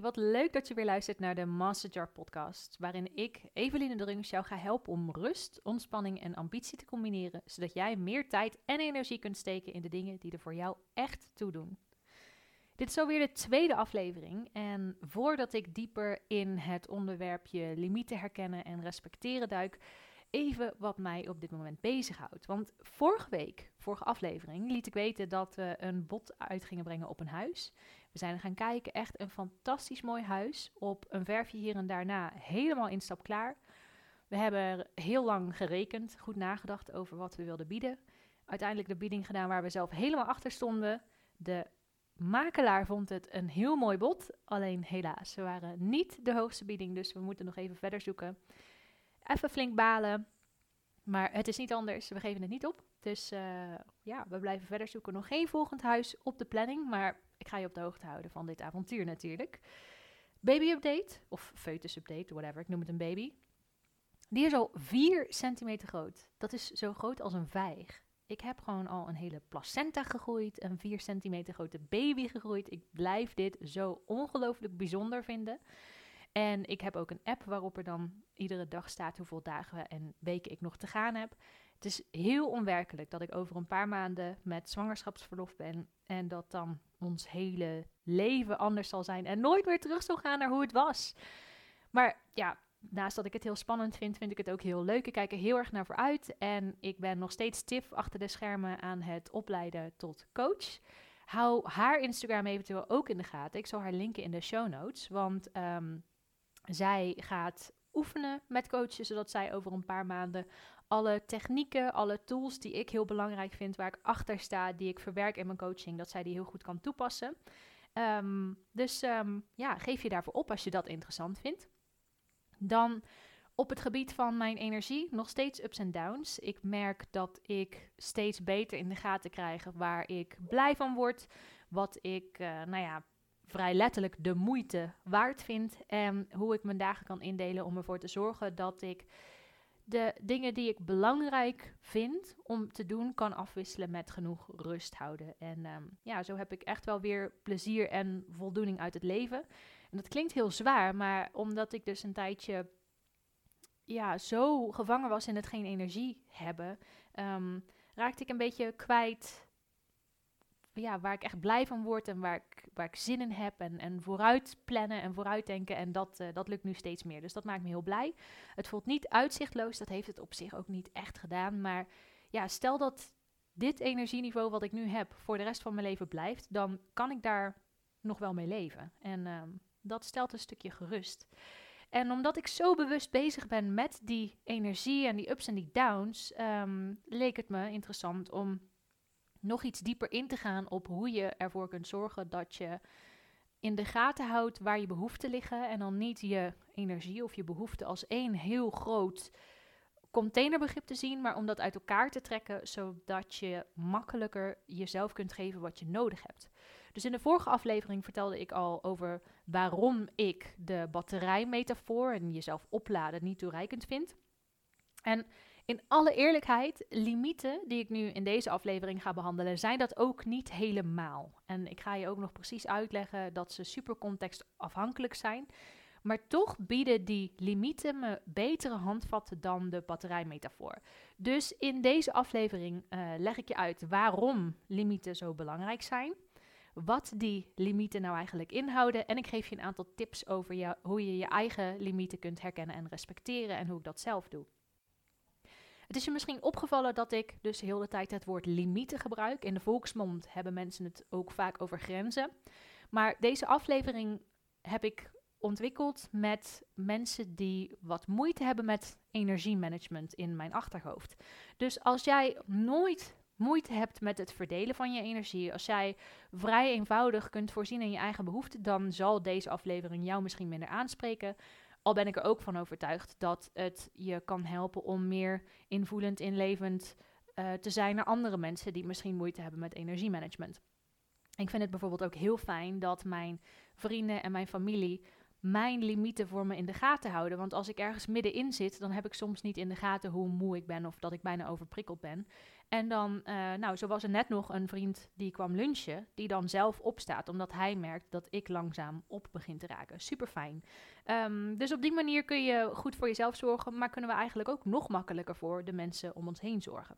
Wat leuk dat je weer luistert naar de Masterjar podcast, waarin ik, Eveline de Rungs, jou ga helpen om rust, ontspanning en ambitie te combineren, zodat jij meer tijd en energie kunt steken in de dingen die er voor jou echt toe doen. Dit is alweer de tweede aflevering en voordat ik dieper in het onderwerpje limieten herkennen en respecteren duik, even wat mij op dit moment bezighoudt. Want vorige week, vorige aflevering, liet ik weten dat we een bod uit gingen brengen op een huis. We zijn gaan kijken, echt een fantastisch mooi huis. Op een verfje hier en daarna helemaal instap klaar. We hebben heel lang gerekend, goed nagedacht over wat we wilden bieden. Uiteindelijk de bieding gedaan waar we zelf helemaal achter stonden. De makelaar vond het een heel mooi bod, alleen helaas, we waren niet de hoogste bieding, dus we moeten nog even verder zoeken. Even flink balen, maar het is niet anders, we geven het niet op. Dus uh, ja, we blijven verder zoeken. Nog geen volgend huis op de planning, maar ik ga je op de hoogte houden van dit avontuur natuurlijk. Baby update, of foetus update, whatever, ik noem het een baby. Die is al 4 centimeter groot. Dat is zo groot als een vijg. Ik heb gewoon al een hele placenta gegroeid, een 4 centimeter grote baby gegroeid. Ik blijf dit zo ongelooflijk bijzonder vinden. En ik heb ook een app waarop er dan iedere dag staat hoeveel dagen en weken ik nog te gaan heb. Het is heel onwerkelijk dat ik over een paar maanden met zwangerschapsverlof ben en dat dan ons hele leven anders zal zijn en nooit meer terug zal gaan naar hoe het was. Maar ja, naast dat ik het heel spannend vind, vind ik het ook heel leuk. Ik kijk er heel erg naar vooruit en ik ben nog steeds stif achter de schermen aan het opleiden tot coach. Hou haar Instagram eventueel ook in de gaten. Ik zal haar linken in de show notes, want um, zij gaat oefenen met coaches, zodat zij over een paar maanden alle technieken, alle tools die ik heel belangrijk vind, waar ik achter sta, die ik verwerk in mijn coaching, dat zij die heel goed kan toepassen. Um, dus um, ja, geef je daarvoor op als je dat interessant vindt. Dan op het gebied van mijn energie, nog steeds ups en downs. Ik merk dat ik steeds beter in de gaten krijg waar ik blij van word. Wat ik, uh, nou ja, vrij letterlijk de moeite waard vind. En hoe ik mijn dagen kan indelen om ervoor te zorgen dat ik de dingen die ik belangrijk vind om te doen, kan afwisselen met genoeg rust houden. En um, ja, zo heb ik echt wel weer plezier en voldoening uit het leven. En dat klinkt heel zwaar, maar omdat ik dus een tijdje ja, zo gevangen was in het geen energie hebben, um, raakte ik een beetje kwijt ja, waar ik echt blij van word en waar ik, waar ik zin in heb. En, en vooruit plannen en vooruit denken. En dat, uh, dat lukt nu steeds meer. Dus dat maakt me heel blij. Het voelt niet uitzichtloos. Dat heeft het op zich ook niet echt gedaan. Maar ja, stel dat dit energieniveau wat ik nu heb voor de rest van mijn leven blijft. Dan kan ik daar nog wel mee leven. En uh, dat stelt een stukje gerust. En omdat ik zo bewust bezig ben met die energie en die ups en die downs, um, leek het me interessant om nog iets dieper in te gaan op hoe je ervoor kunt zorgen dat je in de gaten houdt waar je behoeften liggen. En dan niet je energie of je behoeften als één heel groot containerbegrip te zien, maar om dat uit elkaar te trekken, zodat je makkelijker jezelf kunt geven wat je nodig hebt. Dus in de vorige aflevering vertelde ik al over waarom ik de batterijmetafoor en jezelf opladen niet toereikend vind. En in alle eerlijkheid, limieten die ik nu in deze aflevering ga behandelen, zijn dat ook niet helemaal. En ik ga je ook nog precies uitleggen dat ze super contextafhankelijk zijn. Maar toch bieden die limieten me betere handvatten dan de batterijmetafoor. Dus in deze aflevering uh, leg ik je uit waarom limieten zo belangrijk zijn. Wat die limieten nou eigenlijk inhouden. En ik geef je een aantal tips over hoe je je eigen limieten kunt herkennen en respecteren. En hoe ik dat zelf doe. Het is je misschien opgevallen dat ik dus heel de tijd het woord limieten gebruik. In de volksmond hebben mensen het ook vaak over grenzen. Maar deze aflevering heb ik ontwikkeld met mensen die wat moeite hebben met energiemanagement in mijn achterhoofd. Dus als jij nooit moeite hebt met het verdelen van je energie, als jij vrij eenvoudig kunt voorzien in je eigen behoeften, dan zal deze aflevering jou misschien minder aanspreken. Al ben ik er ook van overtuigd dat het je kan helpen om meer invoelend, inlevend uh, te zijn naar andere mensen die misschien moeite hebben met energiemanagement. Ik vind het bijvoorbeeld ook heel fijn dat mijn vrienden en mijn familie mijn limieten voor me in de gaten houden. Want als ik ergens middenin zit, dan heb ik soms niet in de gaten hoe moe ik ben of dat ik bijna overprikkeld ben. En dan, uh, nou, zo was er net nog een vriend die kwam lunchen, die dan zelf opstaat, omdat hij merkt dat ik langzaam op begin te raken. Super fijn. Um, dus op die manier kun je goed voor jezelf zorgen, maar kunnen we eigenlijk ook nog makkelijker voor de mensen om ons heen zorgen.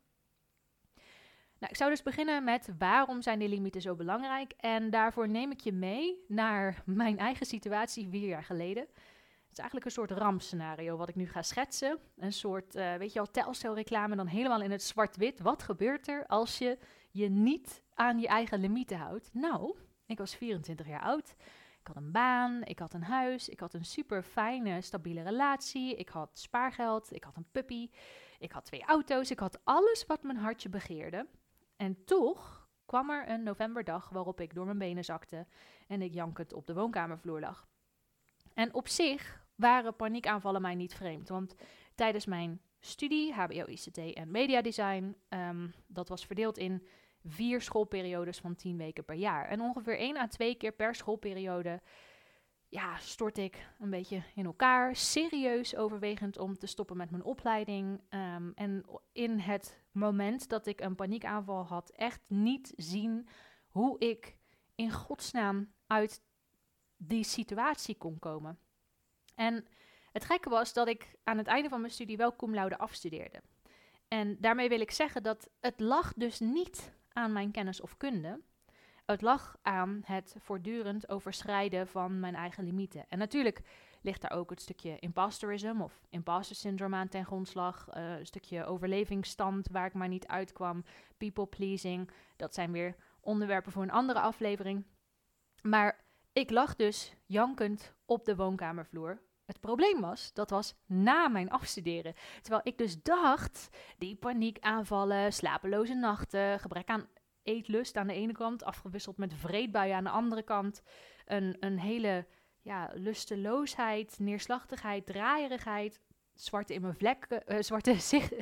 Nou, ik zou dus beginnen met waarom zijn die limieten zo belangrijk? En daarvoor neem ik je mee naar mijn eigen situatie vier jaar geleden. Is eigenlijk een soort rampscenario wat ik nu ga schetsen. Een soort, uh, weet je al, telcelreclame dan helemaal in het zwart-wit. Wat gebeurt er als je je niet aan je eigen limieten houdt? Nou, ik was 24 jaar oud. Ik had een baan, ik had een huis, ik had een super fijne, stabiele relatie. Ik had spaargeld, ik had een puppy, ik had twee auto's. Ik had alles wat mijn hartje begeerde. En toch kwam er een novemberdag waarop ik door mijn benen zakte en ik jankend op de woonkamervloer lag. En op zich waren paniekaanvallen mij niet vreemd, want tijdens mijn studie, HBO ICT en Media Design, um, dat was verdeeld in vier schoolperiodes van tien weken per jaar. En ongeveer één à twee keer per schoolperiode ja, stort ik een beetje in elkaar. Serieus overwegend om te stoppen met mijn opleiding. Um, en in het moment dat ik een paniekaanval had, echt niet zien hoe ik in godsnaam uit die situatie kon komen. En het gekke was dat ik aan het einde van mijn studie wel cum laude afstudeerde. En daarmee wil ik zeggen dat het lag dus niet aan mijn kennis of kunde. Het lag aan het voortdurend overschrijden van mijn eigen limieten. En natuurlijk ligt daar ook het stukje imposterism of imposter syndrome aan ten grondslag. Uh, een stukje overlevingsstand waar ik maar niet uitkwam. People pleasing. Dat zijn weer onderwerpen voor een andere aflevering. Maar ik lag dus jankend op de woonkamervloer. Het probleem was, dat was na mijn afstuderen. Terwijl ik dus dacht, die paniekaanvallen, slapeloze nachten, gebrek aan eetlust aan de ene kant, afgewisseld met vreedbuien aan de andere kant. Een, een hele ja, lusteloosheid, neerslachtigheid, draaierigheid, zwarte, in mijn vlekken, uh, zwarte, zicht,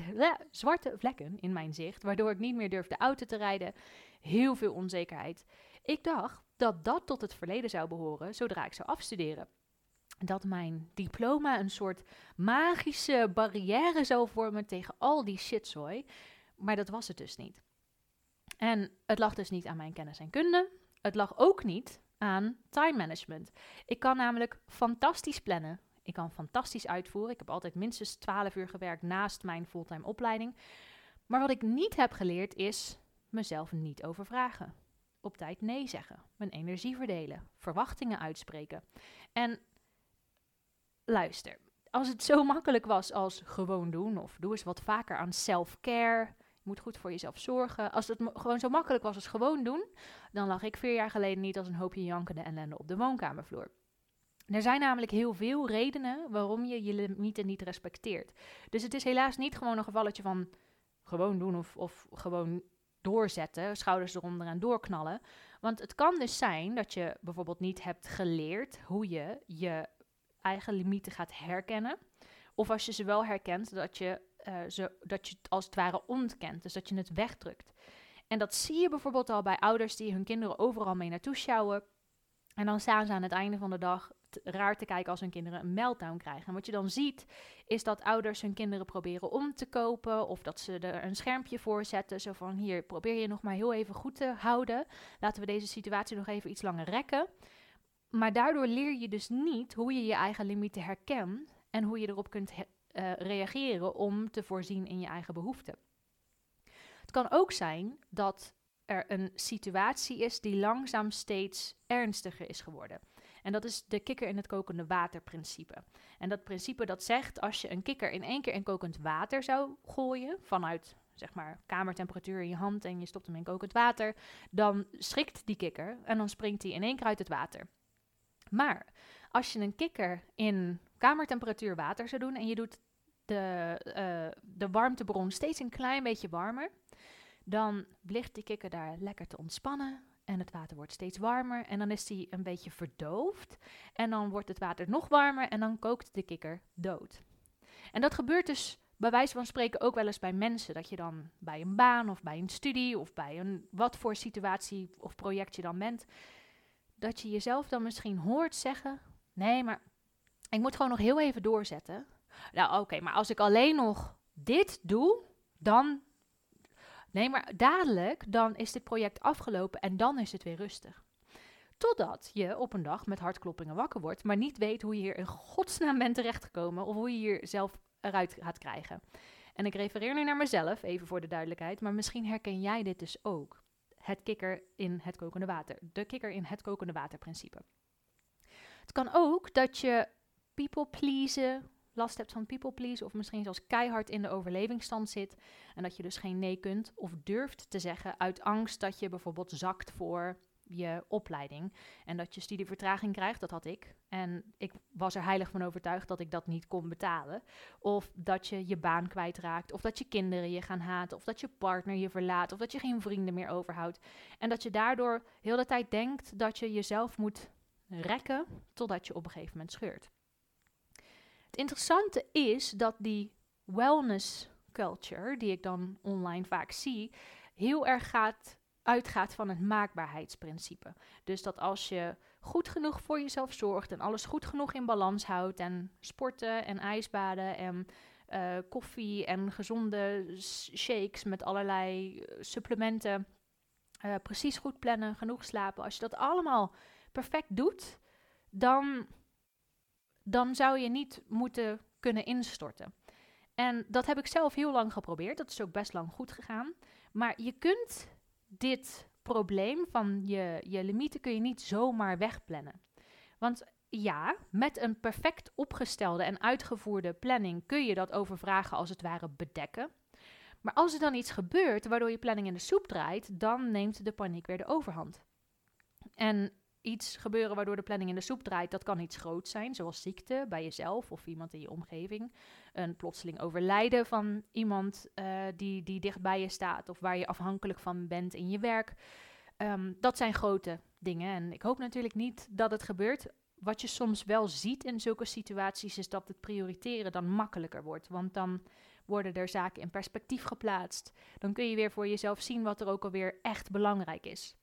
zwarte vlekken in mijn zicht, waardoor ik niet meer durfde auto te rijden. Heel veel onzekerheid. Ik dacht dat dat tot het verleden zou behoren zodra ik zou afstuderen. Dat mijn diploma een soort magische barrière zou vormen tegen al die shitzooi. Maar dat was het dus niet. En het lag dus niet aan mijn kennis en kunde. Het lag ook niet aan time management. Ik kan namelijk fantastisch plannen. Ik kan fantastisch uitvoeren. Ik heb altijd minstens 12 uur gewerkt naast mijn fulltime opleiding. Maar wat ik niet heb geleerd is mezelf niet overvragen. Op tijd nee zeggen. Mijn energie verdelen. Verwachtingen uitspreken. En luister, als het zo makkelijk was als gewoon doen of doe eens wat vaker aan self-care moet goed voor jezelf zorgen. Als het gewoon zo makkelijk was als gewoon doen, dan lag ik vier jaar geleden niet als een hoopje jankende ellende op de woonkamervloer. Er zijn namelijk heel veel redenen waarom je je limieten niet respecteert. Dus het is helaas niet gewoon een gevalletje van gewoon doen of, of gewoon doorzetten, schouders eronder en doorknallen. Want het kan dus zijn dat je bijvoorbeeld niet hebt geleerd hoe je je eigen limieten gaat herkennen. Of als je ze wel herkent, dat je uh, zo, dat je het als het ware ontkent. Dus dat je het wegdrukt. En dat zie je bijvoorbeeld al bij ouders die hun kinderen overal mee naartoe sjouwen. En dan staan ze aan het einde van de dag raar te kijken als hun kinderen een meltdown krijgen. En wat je dan ziet, is dat ouders hun kinderen proberen om te kopen. Of dat ze er een schermpje voor zetten. Zo van, hier, probeer je nog maar heel even goed te houden. Laten we deze situatie nog even iets langer rekken. Maar daardoor leer je dus niet hoe je je eigen limieten herkent. En hoe je erop kunt uh, reageren om te voorzien in je eigen behoeften. Het kan ook zijn dat er een situatie is die langzaam steeds ernstiger is geworden. En dat is de kikker in het kokende water principe. En dat principe dat zegt als je een kikker in één keer in kokend water zou gooien vanuit zeg maar kamertemperatuur in je hand en je stopt hem in kokend water, dan schrikt die kikker en dan springt hij in één keer uit het water. Maar als je een kikker in kamertemperatuur water zou doen en je doet de, uh, de warmtebron steeds een klein beetje warmer, dan ligt die kikker daar lekker te ontspannen. En het water wordt steeds warmer en dan is die een beetje verdoofd. En dan wordt het water nog warmer en dan kookt de kikker dood. En dat gebeurt dus bij wijze van spreken ook wel eens bij mensen. Dat je dan bij een baan of bij een studie of bij een wat voor situatie of project je dan bent. Dat je jezelf dan misschien hoort zeggen: Nee, maar ik moet gewoon nog heel even doorzetten. Nou, oké, maar als ik alleen nog dit doe, dan, Nee, maar dadelijk dan is dit project afgelopen en dan is het weer rustig. Totdat je op een dag met hartkloppingen wakker wordt, maar niet weet hoe je hier in godsnaam bent terechtgekomen of hoe je hier zelf eruit gaat krijgen. En ik refereer nu naar mezelf, even voor de duidelijkheid, maar misschien herken jij dit dus ook. Het kikker in het kokende water. De kikker in het kokende water principe. Het kan ook dat je people pleasen, last hebt van people pleasen of misschien zelfs keihard in de overlevingsstand zit en dat je dus geen nee kunt of durft te zeggen uit angst dat je bijvoorbeeld zakt voor je opleiding en dat je studievertraging krijgt, dat had ik. En ik was er heilig van overtuigd dat ik dat niet kon betalen. Of dat je je baan kwijtraakt, of dat je kinderen je gaan haten, of dat je partner je verlaat, of dat je geen vrienden meer overhoudt. En dat je daardoor heel de tijd denkt dat je jezelf moet rekken totdat je op een gegeven moment scheurt. Het interessante is dat die wellness culture, die ik dan online vaak zie, heel erg gaat uitgaat van het maakbaarheidsprincipe. Dus dat als je goed genoeg voor jezelf zorgt en alles goed genoeg in balans houdt en sporten en ijsbaden en uh, koffie en gezonde shakes met allerlei eh, supplementen, uh, precies goed plannen, genoeg slapen. Als je dat allemaal perfect doet, dan, dan zou je niet moeten kunnen instorten. En dat heb ik zelf heel lang geprobeerd. Dat is ook best lang goed gegaan. Maar je kunt dit probleem van je, je limieten kun je niet zomaar wegplannen. Want ja, met een perfect opgestelde en uitgevoerde planning kun je dat overvragen als het ware bedekken. Maar als er dan iets gebeurt waardoor je planning in de soep draait, dan neemt de paniek weer de overhand. En iets gebeuren waardoor de planning in de soep draait, dat kan iets groots zijn, zoals ziekte bij jezelf of iemand in je omgeving. Een plotseling overlijden van iemand uh, die, die dicht bij je staat of waar je afhankelijk van bent in je werk. Ehm, dat zijn grote dingen en ik hoop natuurlijk niet dat het gebeurt. Wat je soms wel ziet in zulke situaties is dat het prioriteren dan makkelijker wordt, want dan worden er zaken in perspectief geplaatst. Dan kun je weer voor jezelf zien wat er ook alweer echt belangrijk is.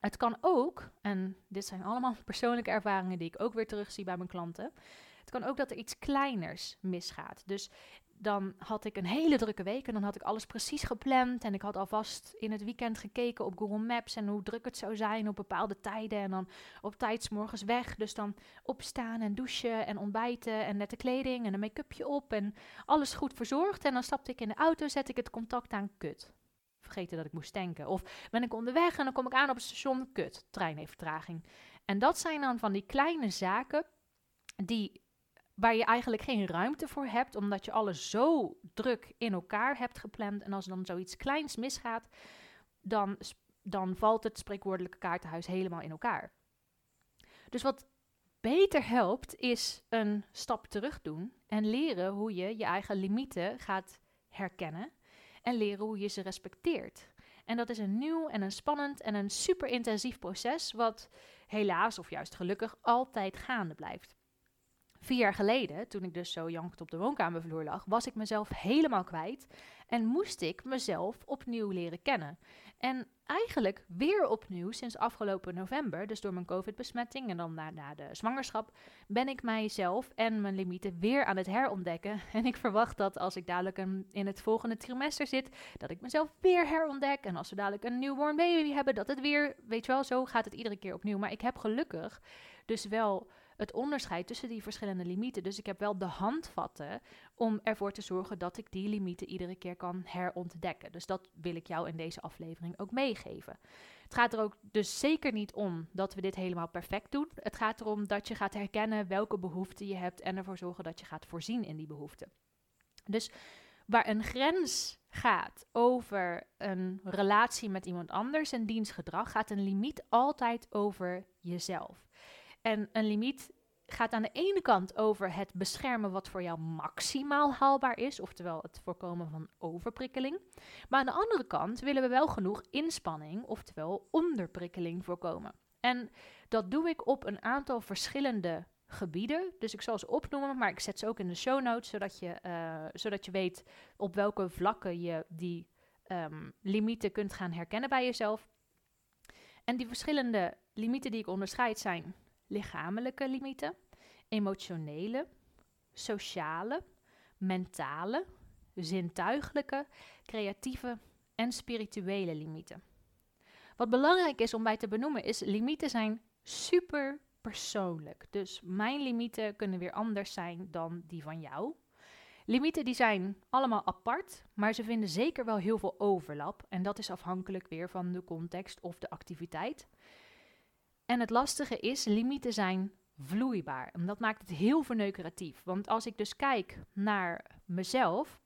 Het kan ook, en dit zijn allemaal persoonlijke ervaringen die ik ook weer terugzie bij mijn klanten. Het kan ook dat er iets kleiners misgaat. Dus dan had ik een hele drukke week en dan had ik alles precies gepland. En ik had alvast in het weekend gekeken op Google Maps en hoe druk het zou zijn op bepaalde tijden. En dan op tijd morgens weg. Dus dan opstaan en douchen en ontbijten en nette kleding en een make-upje op en alles goed verzorgd. En dan stapte ik in de auto, zet ik het contact aan kut vergeten dat ik moest tanken. Of ben ik onderweg en dan kom ik aan op het station, kut, trein heeft vertraging. En dat zijn dan van die kleine zaken die, waar je eigenlijk geen ruimte voor hebt, omdat je alles zo druk in elkaar hebt gepland. En als dan zoiets kleins misgaat, dan, dan valt het spreekwoordelijke kaartenhuis helemaal in elkaar. Dus wat beter helpt, is een stap terug doen en leren hoe je je eigen limieten gaat herkennen en leren hoe je ze respecteert. En dat is een nieuw en een spannend en een super intensief proces, wat helaas of juist gelukkig altijd gaande blijft. Vier jaar geleden, toen ik dus zo jankend op de woonkamervloer lag, was ik mezelf helemaal kwijt en moest ik mezelf opnieuw leren kennen. En eigenlijk weer opnieuw sinds afgelopen november, dus door mijn COVID-besmetting en dan na, de zwangerschap, ben ik mijzelf en mijn limieten weer aan het herontdekken. En ik verwacht dat als ik dadelijk in het volgende trimester zit, dat ik mezelf weer herontdek. En als we dadelijk een newborn baby hebben, dat het weer, weet je wel, zo gaat het iedere keer opnieuw. Maar ik heb gelukkig dus wel het onderscheid tussen die verschillende limieten. Dus ik heb wel de handvatten om ervoor te zorgen dat ik die limieten iedere keer kan herontdekken. Dus dat wil ik jou in deze aflevering ook meegeven. Het gaat er ook dus zeker niet om dat we dit helemaal perfect doen. Het gaat erom dat je gaat herkennen welke behoeften je hebt en ervoor zorgen dat je gaat voorzien in die behoeften. Dus waar een grens gaat over een relatie met iemand anders en dienstgedrag, gaat een limiet altijd over jezelf. En een limiet gaat aan de ene kant over het beschermen wat voor jou maximaal haalbaar is, oftewel het voorkomen van overprikkeling. Maar aan de andere kant willen we wel genoeg inspanning, oftewel onderprikkeling voorkomen. En dat doe ik op een aantal verschillende gebieden. Dus ik zal ze opnoemen, maar ik zet ze ook in de show notes, zodat je, uh, zodat je weet op welke vlakken je die um, limieten kunt gaan herkennen bij jezelf. En die verschillende limieten die ik onderscheid zijn lichamelijke limieten, emotionele, sociale, mentale, zintuigelijke, creatieve en spirituele limieten. Wat belangrijk is om bij te benoemen is, limieten zijn super persoonlijk. Dus mijn limieten kunnen weer anders zijn dan die van jou. Limieten die zijn allemaal apart, maar ze vinden zeker wel heel veel overlap. En dat is afhankelijk weer van de context of de activiteit. En het lastige is, limieten zijn vloeibaar. En dat maakt het heel verneukeratief. Want als ik dus kijk naar mezelf,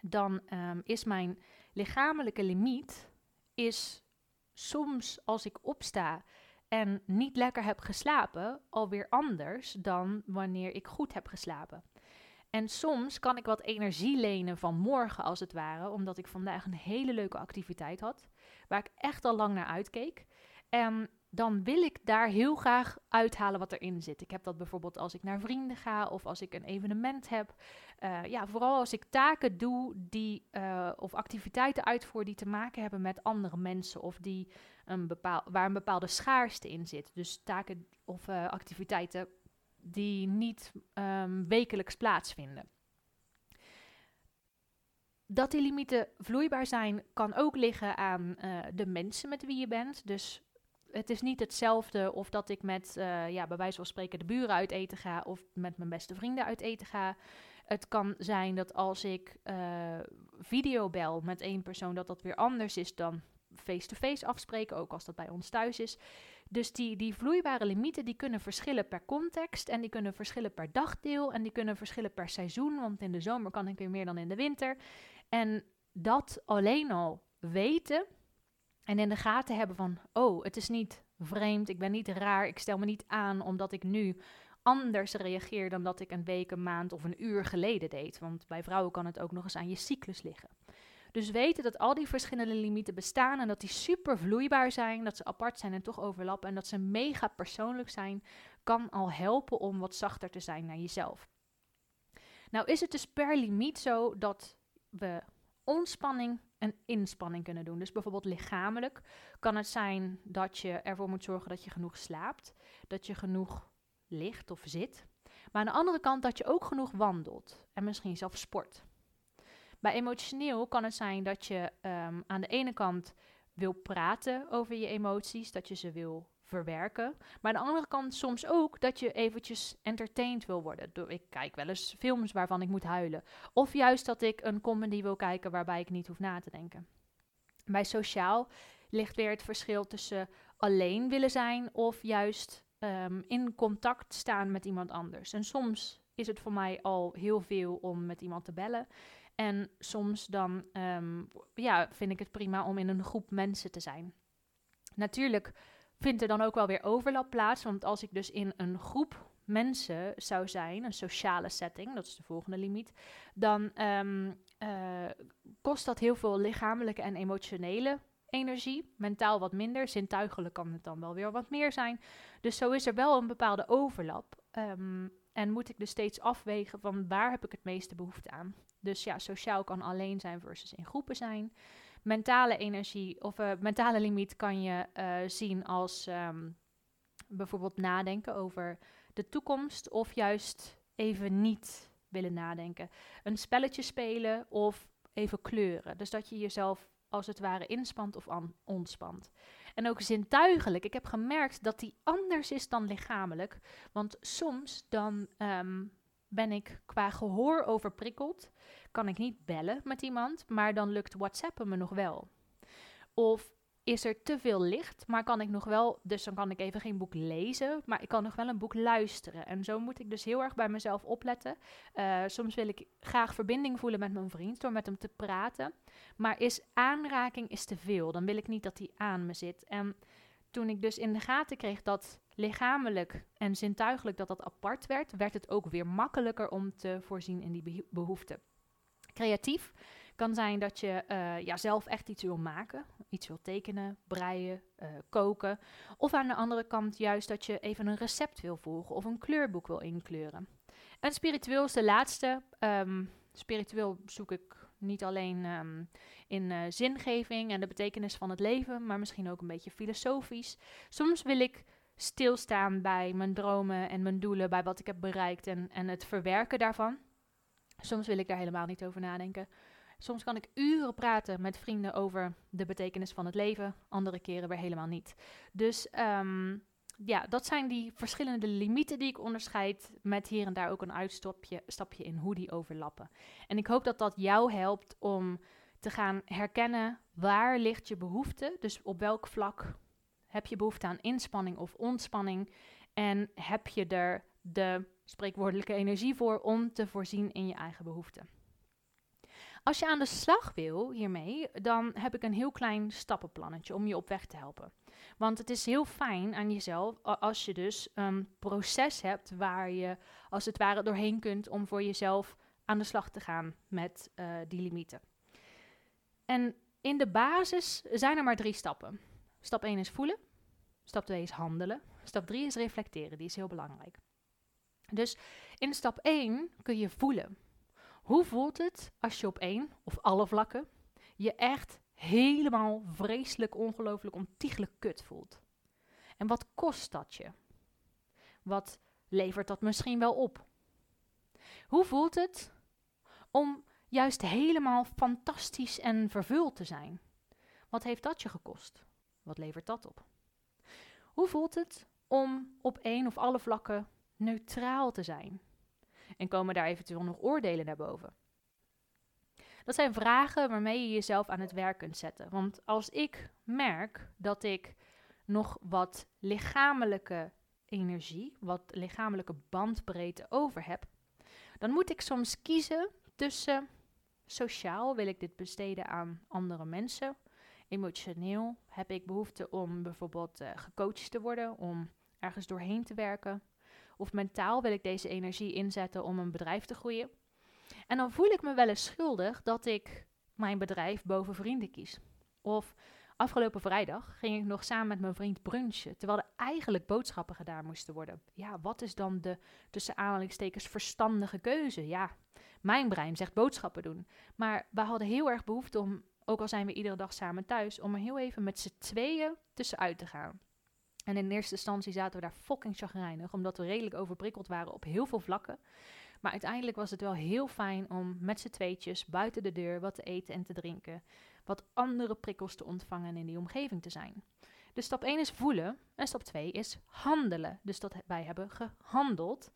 dan um, is mijn lichamelijke limiet is soms als ik opsta en niet lekker heb geslapen, alweer anders dan wanneer ik goed heb geslapen. En soms kan ik wat energie lenen van morgen, als het ware, omdat ik vandaag een hele leuke activiteit had, waar ik echt al lang naar uitkeek. En dan wil ik daar heel graag uithalen wat erin zit. Ik heb dat bijvoorbeeld als ik naar vrienden ga of als ik een evenement heb. Uh, ja, vooral als ik taken doe die, uh, of activiteiten uitvoer die te maken hebben met andere mensen of die een bepaal, waar een bepaalde schaarste in zit. Dus taken of uh, activiteiten die niet um, wekelijks plaatsvinden. Dat die limieten vloeibaar zijn, kan ook liggen aan de mensen met wie je bent. Dus het is niet hetzelfde of dat ik met, uh, ja, bij wijze van spreken, de buren uit eten ga of met mijn beste vrienden uit eten ga. Het kan zijn dat als ik uh, videobel met één persoon, dat dat weer anders is dan face-to-face afspreken, ook als dat bij ons thuis is. Dus die, die vloeibare limieten die kunnen verschillen per context en die kunnen verschillen per dagdeel en die kunnen verschillen per seizoen, want in de zomer kan ik weer meer dan in de winter. En dat alleen al weten, en in de gaten hebben van, oh, het is niet vreemd, ik ben niet raar, ik stel me niet aan omdat ik nu anders reageer dan dat ik een week, een maand of een uur geleden deed. Want bij vrouwen kan het ook nog eens aan je cyclus liggen. Dus weten dat al die verschillende limieten bestaan en dat die super vloeibaar zijn, dat ze apart zijn en toch overlappen en dat ze mega persoonlijk zijn, kan al helpen om wat zachter te zijn naar jezelf. Nou is het dus per limiet zo dat we ontspanning en inspanning kunnen doen. Dus bijvoorbeeld lichamelijk kan het zijn dat je ervoor moet zorgen dat je genoeg slaapt, dat je genoeg ligt of zit. Maar aan de andere kant dat je ook genoeg wandelt en misschien zelfs sport. Bij emotioneel kan het zijn dat je um, aan de ene kant wil praten over je emoties, dat je ze wil verwerken. Maar aan de andere kant soms ook dat je eventjes entertained wil worden. Ik kijk wel eens films waarvan ik moet huilen. Of juist dat ik een comedy wil kijken waarbij ik niet hoef na te denken. Bij sociaal ligt weer het verschil tussen alleen willen zijn of juist um, in contact staan met iemand anders. En soms is het voor mij al heel veel om met iemand te bellen. En soms dan um, ja, vind ik het prima om in een groep mensen te zijn. Natuurlijk vindt er dan ook wel weer overlap plaats. Want als ik dus in een groep mensen zou zijn, een sociale setting, dat is de volgende limiet, dan um, uh, kost dat heel veel lichamelijke en emotionele energie. Mentaal wat minder, zintuigelijk kan het dan wel weer wat meer zijn. Dus zo is er wel een bepaalde overlap. Um, en moet ik dus steeds afwegen van waar heb ik het meeste behoefte aan. Dus ja, sociaal kan alleen zijn versus in groepen zijn mentale energie of uh, mentale limiet kan je uh, zien als um, bijvoorbeeld nadenken over de toekomst of juist even niet willen nadenken. Een spelletje spelen of even kleuren. Dus dat je jezelf als het ware inspant of ontspant. En ook zintuigelijk. Ik heb gemerkt dat die anders is dan lichamelijk. Want soms dan um, ben ik qua gehoor overprikkeld kan ik niet bellen met iemand, maar dan lukt WhatsAppen me nog wel. Of is er te veel licht, maar kan ik nog wel, dus dan kan ik even geen boek lezen, maar ik kan nog wel een boek luisteren. En zo moet ik dus heel erg bij mezelf opletten. Uh, soms wil ik graag verbinding voelen met mijn vriend door met hem te praten, maar is aanraking is te veel. Dan wil ik niet dat hij aan me zit. En toen ik dus in de gaten kreeg dat lichamelijk en zintuigelijk dat dat apart werd, werd het ook weer makkelijker om te voorzien in die behoeften. Creatief kan zijn dat je uh, ja, zelf echt iets wil maken, iets wil tekenen, breien, uh, koken. Of aan de andere kant juist dat je even een recept wil volgen of een kleurboek wil inkleuren. En spiritueel is de laatste. Um, spiritueel zoek ik niet alleen um, in uh, zingeving en de betekenis van het leven, maar misschien ook een beetje filosofisch. Soms wil ik stilstaan bij mijn dromen en mijn doelen, bij wat ik heb bereikt en, en het verwerken daarvan. Soms wil ik daar helemaal niet over nadenken. Soms kan ik uren praten met vrienden over de betekenis van het leven, andere keren weer helemaal niet. Dus ehm, ja, dat zijn die verschillende limieten die ik onderscheid, met hier en daar ook een uitstapje stapje in hoe die overlappen. En ik hoop dat dat jou helpt om te gaan herkennen waar ligt je behoefte, dus op welk vlak heb je behoefte aan inspanning of ontspanning en heb je er de spreekwoordelijke energie voor om te voorzien in je eigen behoeften. Als je aan de slag wil hiermee, dan heb ik een heel klein stappenplannetje om je op weg te helpen. Want het is heel fijn aan jezelf als je dus een proces hebt waar je als het ware doorheen kunt om voor jezelf aan de slag te gaan met uh, die limieten. En in de basis zijn er maar drie stappen. Stap 1 is voelen, stap 2 is handelen, stap 3 is reflecteren, die is heel belangrijk. Dus in stap 1 kun je voelen. Hoe voelt het als je op één of alle vlakken je echt helemaal vreselijk, ongelooflijk, ontiegelijk kut voelt? En wat kost dat je? Wat levert dat misschien wel op? Hoe voelt het om juist helemaal fantastisch en vervuld te zijn? Wat heeft dat je gekost? Wat levert dat op? Hoe voelt het om op één of alle vlakken neutraal te zijn? En komen daar eventueel nog oordelen naar boven? Dat zijn vragen waarmee je jezelf aan het werk kunt zetten. Want als ik merk dat ik nog wat lichamelijke energie, wat lichamelijke bandbreedte over heb, dan moet ik soms kiezen tussen sociaal wil ik dit besteden aan andere mensen, emotioneel heb ik behoefte om bijvoorbeeld uh, gecoacht te worden, om ergens doorheen te werken, of mentaal wil ik deze energie inzetten om een bedrijf te groeien. En dan voel ik me wel eens schuldig dat ik mijn bedrijf boven vrienden kies. Of afgelopen vrijdag ging ik nog samen met mijn vriend brunchen, terwijl er eigenlijk boodschappen gedaan moesten worden. Ja, wat is dan de tussen aanhalingstekens verstandige keuze? Ja, mijn brein zegt boodschappen doen. Maar we hadden heel erg behoefte om, ook al zijn we iedere dag samen thuis, om er heel even met z'n tweeën tussenuit te gaan. En in eerste instantie zaten we daar fucking chagrijnig, omdat we redelijk overprikkeld waren op heel veel vlakken. Maar uiteindelijk was het wel heel fijn om met z'n tweetjes buiten de deur wat te eten en te drinken. Wat andere prikkels te ontvangen en in die omgeving te zijn. Dus stap 1 is voelen en stap 2 is handelen. Dus dat wij hebben gehandeld.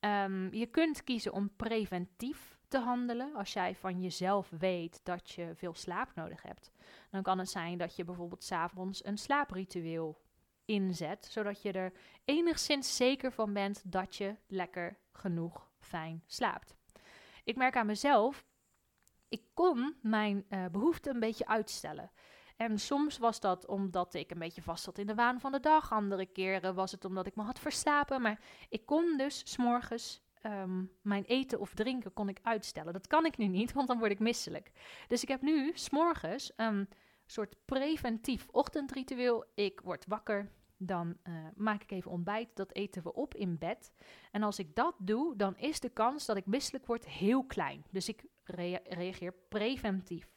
Um, je kunt kiezen om preventief te handelen. Als jij van jezelf weet dat je veel slaap nodig hebt, dan kan het zijn dat je bijvoorbeeld s'avonds een slaapritueel inzet, zodat je er enigszins zeker van bent dat je lekker genoeg fijn slaapt. Ik merk aan mezelf, ik kon mijn uh, behoeften een beetje uitstellen. En soms was dat omdat ik een beetje vast zat in de waan van de dag. Andere keren was het omdat ik me had verslapen. Maar ik kon dus s'morgens um, mijn eten of drinken kon ik uitstellen. Dat kan ik nu niet, want dan word ik misselijk. Dus ik heb nu s'morgens een soort preventief ochtendritueel. Ik word wakker, dan uh, maak ik even ontbijt. Dat eten we op in bed. En als ik dat doe, dan is de kans dat ik misselijk word heel klein. Dus ik rea reageer preventief.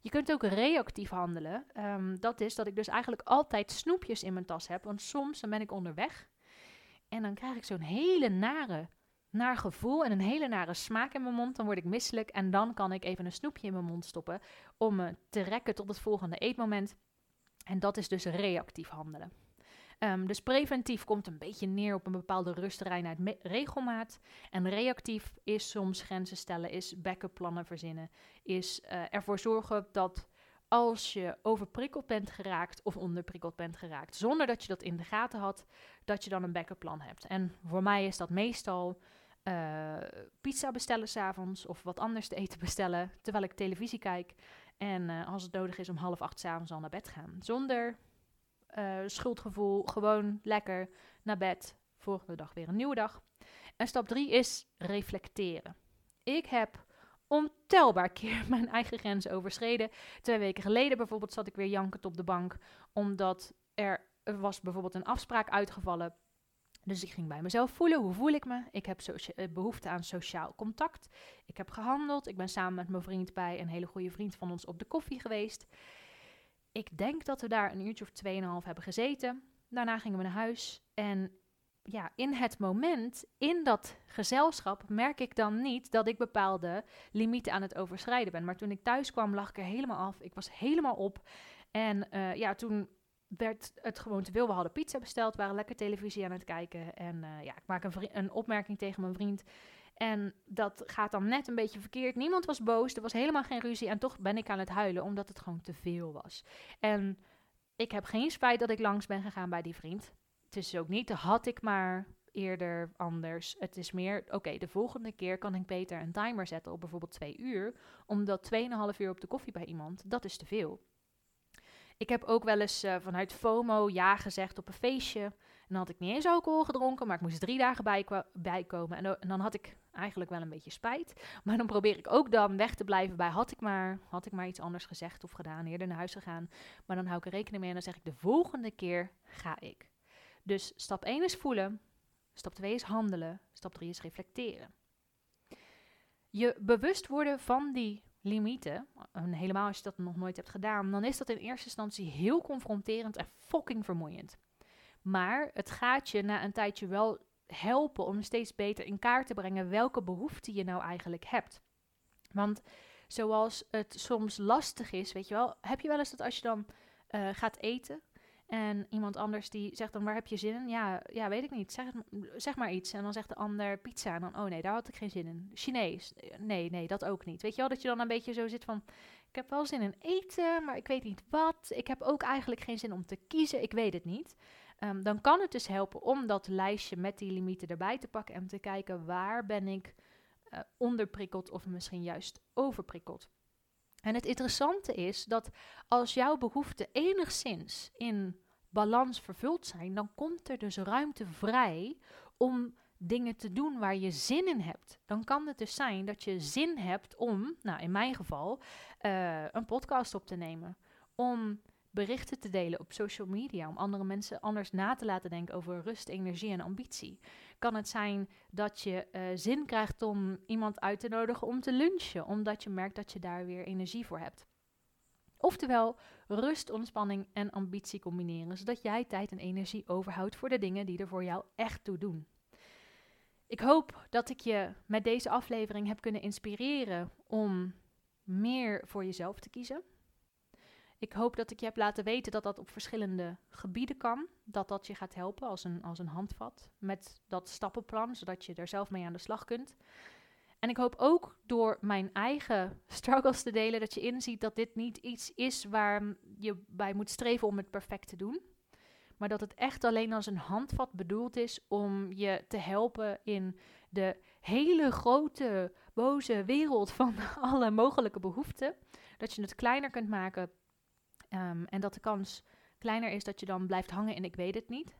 Je kunt ook reactief handelen. Um, dat is dat ik dus eigenlijk altijd snoepjes in mijn tas heb. Want soms dan ben ik onderweg en dan krijg ik zo'n hele nare, naar gevoel en een hele nare smaak in mijn mond. Dan word ik misselijk en dan kan ik even een snoepje in mijn mond stoppen om me te rekken tot het volgende eetmoment. En dat is dus reactief handelen. Dus preventief komt een beetje neer op een bepaalde rust, reinheid, regelmaat. En reactief is soms grenzen stellen, is backup verzinnen, is uh, ervoor zorgen dat als je overprikkeld bent geraakt of onderprikkeld bent geraakt, zonder dat je dat in de gaten had, dat je dan een backup plan hebt. En voor mij is dat meestal uh, pizza bestellen s'avonds of wat anders te eten bestellen terwijl ik televisie kijk. En uh, als het nodig is om half acht s'avonds al naar bed gaan. Zonder uh, schuldgevoel, gewoon lekker naar bed. Volgende dag weer een nieuwe dag. En stap drie is reflecteren. Ik heb ontelbaar keer mijn eigen grenzen overschreden. Twee weken geleden bijvoorbeeld zat ik weer jankend op de bank, omdat er was bijvoorbeeld een afspraak uitgevallen. Dus ik ging bij mezelf voelen, hoe voel ik me? Ik heb eh, behoefte aan sociaal contact. Ik heb gehandeld. Ik ben samen met mijn vriend bij een hele goede vriend van ons op de koffie geweest. Ik denk dat we daar een uurtje of tweeënhalf hebben gezeten. Daarna gingen we naar huis en ja, in het moment, in dat gezelschap, merk ik dan niet dat ik bepaalde limieten aan het overschrijden ben. Maar toen ik thuis kwam, lag ik er helemaal af. Ik was helemaal op. En uh, ja, toen werd het gewoon te veel. We hadden pizza besteld, waren lekker televisie aan het kijken. En uh, ja, ik maak een, een opmerking tegen mijn vriend. En dat gaat dan net een beetje verkeerd. Niemand was boos, er was helemaal geen ruzie. En toch ben ik aan het huilen, omdat het gewoon te veel was. En ik heb geen spijt dat ik langs ben gegaan bij die vriend. Het is ook niet, had ik maar eerder anders. Het is meer, oké, de volgende keer kan ik beter een timer zetten op bijvoorbeeld twee uur. Omdat 2,5 uur op de koffie bij iemand, dat is te veel. Ik heb ook wel eens uh, vanuit FOMO ja gezegd op een feestje. En dan had ik niet eens alcohol gedronken, maar ik moest drie dagen bij, bijkomen. En, en, dan had ik eigenlijk wel een beetje spijt. Maar dan probeer ik ook dan weg te blijven bij had ik maar, had ik maar iets anders gezegd of gedaan, eerder naar huis gegaan. Maar dan hou ik er rekening mee en dan zeg ik de volgende keer ga ik. Dus stap 1 is voelen, stap 2 is handelen, stap 3 is reflecteren. Je bewust worden van die limieten, en helemaal als je dat nog nooit hebt gedaan, dan is dat in eerste instantie heel confronterend en fucking vermoeiend. Maar het gaat je na een tijdje wel helpen om steeds beter in kaart te brengen welke behoeften je nou eigenlijk hebt. Want zoals het soms lastig is, weet je wel, heb je wel eens dat als je dan uh, gaat eten en iemand anders die zegt dan waar heb je zin in? Ja, ja weet ik niet. Zeg, zeg maar iets. En dan zegt de ander pizza. En dan, oh nee, daar had ik geen zin in. Chinees. Nee, nee, dat ook niet. Weet je wel, dat je dan een beetje zo zit van... Ik heb wel zin in eten, maar ik weet niet wat. Ik heb ook eigenlijk geen zin om te kiezen. Ik weet het niet. Um, dan kan het dus helpen om dat lijstje met die limieten erbij te pakken en te kijken waar ben ik uh, onderprikkeld of misschien juist overprikkeld. En het interessante is dat als jouw behoeften enigszins in balans vervuld zijn, dan komt er dus ruimte vrij om dingen te doen waar je zin in hebt. Dan kan het dus zijn dat je zin hebt om, nou in mijn geval, uh, een podcast op te nemen. Om berichten te delen op social media, om andere mensen anders na te laten denken over rust, energie en ambitie. Kan het zijn dat je uh, zin krijgt om iemand uit te nodigen om te lunchen, omdat je merkt dat je daar weer energie voor hebt. Oftewel, rust, ontspanning en ambitie combineren, zodat jij tijd en energie overhoudt voor de dingen die er voor jou echt toe doen. Ik hoop dat ik je met deze aflevering heb kunnen inspireren om meer voor jezelf te kiezen. Ik hoop dat ik je heb laten weten dat dat op verschillende gebieden kan. Dat dat je gaat helpen als een, als een handvat met dat stappenplan, zodat je er zelf mee aan de slag kunt. En ik hoop ook door mijn eigen struggles te delen dat je inziet dat dit niet iets is waar je bij moet streven om het perfect te doen. Maar dat het echt alleen als een handvat bedoeld is om je te helpen in de hele grote, boze wereld van alle mogelijke behoeften. Dat je het kleiner kunt maken um, en dat de kans kleiner is dat je dan blijft hangen en ik weet het niet.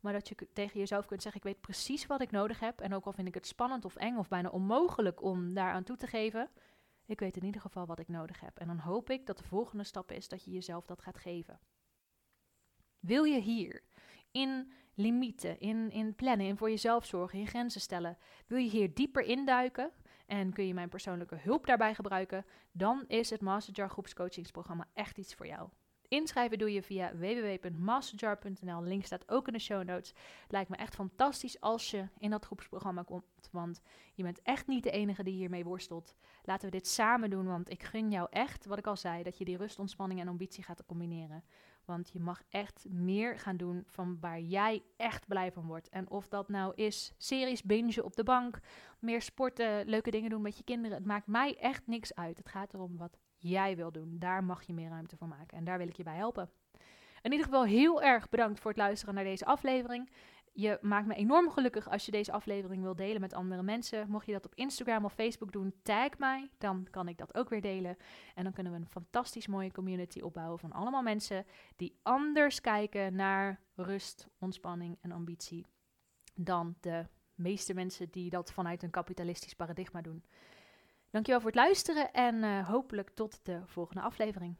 Maar dat je tegen jezelf kunt zeggen: Ik weet precies wat ik nodig heb. En ook al vind ik het spannend of eng of bijna onmogelijk om daaraan toe te geven. Ik weet in ieder geval wat ik nodig heb. En dan hoop ik dat de volgende stap is dat je jezelf dat gaat geven. Wil je hier in limieten, in, in plannen, in voor jezelf zorgen, in grenzen stellen, wil je hier dieper induiken en kun je mijn persoonlijke hulp daarbij gebruiken, dan is het Masterjar groepscoachingsprogramma echt iets voor jou. Inschrijven doe je via www.masterjar.nl. Link staat ook in de show notes. Lijkt me echt fantastisch als je in dat groepsprogramma komt. Want je bent echt niet de enige die hiermee worstelt. Laten we dit samen doen, want ik gun jou echt, wat ik al zei, dat je die rust, ontspanning en ambitie gaat combineren. Want je mag echt meer gaan doen van waar jij echt blij van wordt. En of dat nou is series bingen op de bank, meer sporten, leuke dingen doen met je kinderen. Het maakt mij echt niks uit. Het gaat erom wat jij wil doen. Daar mag je meer ruimte voor maken. En daar wil ik je bij helpen. In ieder geval heel erg bedankt voor het luisteren naar deze aflevering. Je maakt me enorm gelukkig als je deze aflevering wil delen met andere mensen. Mocht je dat op Instagram of Facebook doen, tag mij. Dan kan ik dat ook weer delen. En dan kunnen we een fantastisch mooie community opbouwen van allemaal mensen die anders kijken naar rust, ontspanning en ambitie dan de meeste mensen die dat vanuit een kapitalistisch paradigma doen. Dankjewel voor het luisteren en uh, hopelijk tot de volgende aflevering.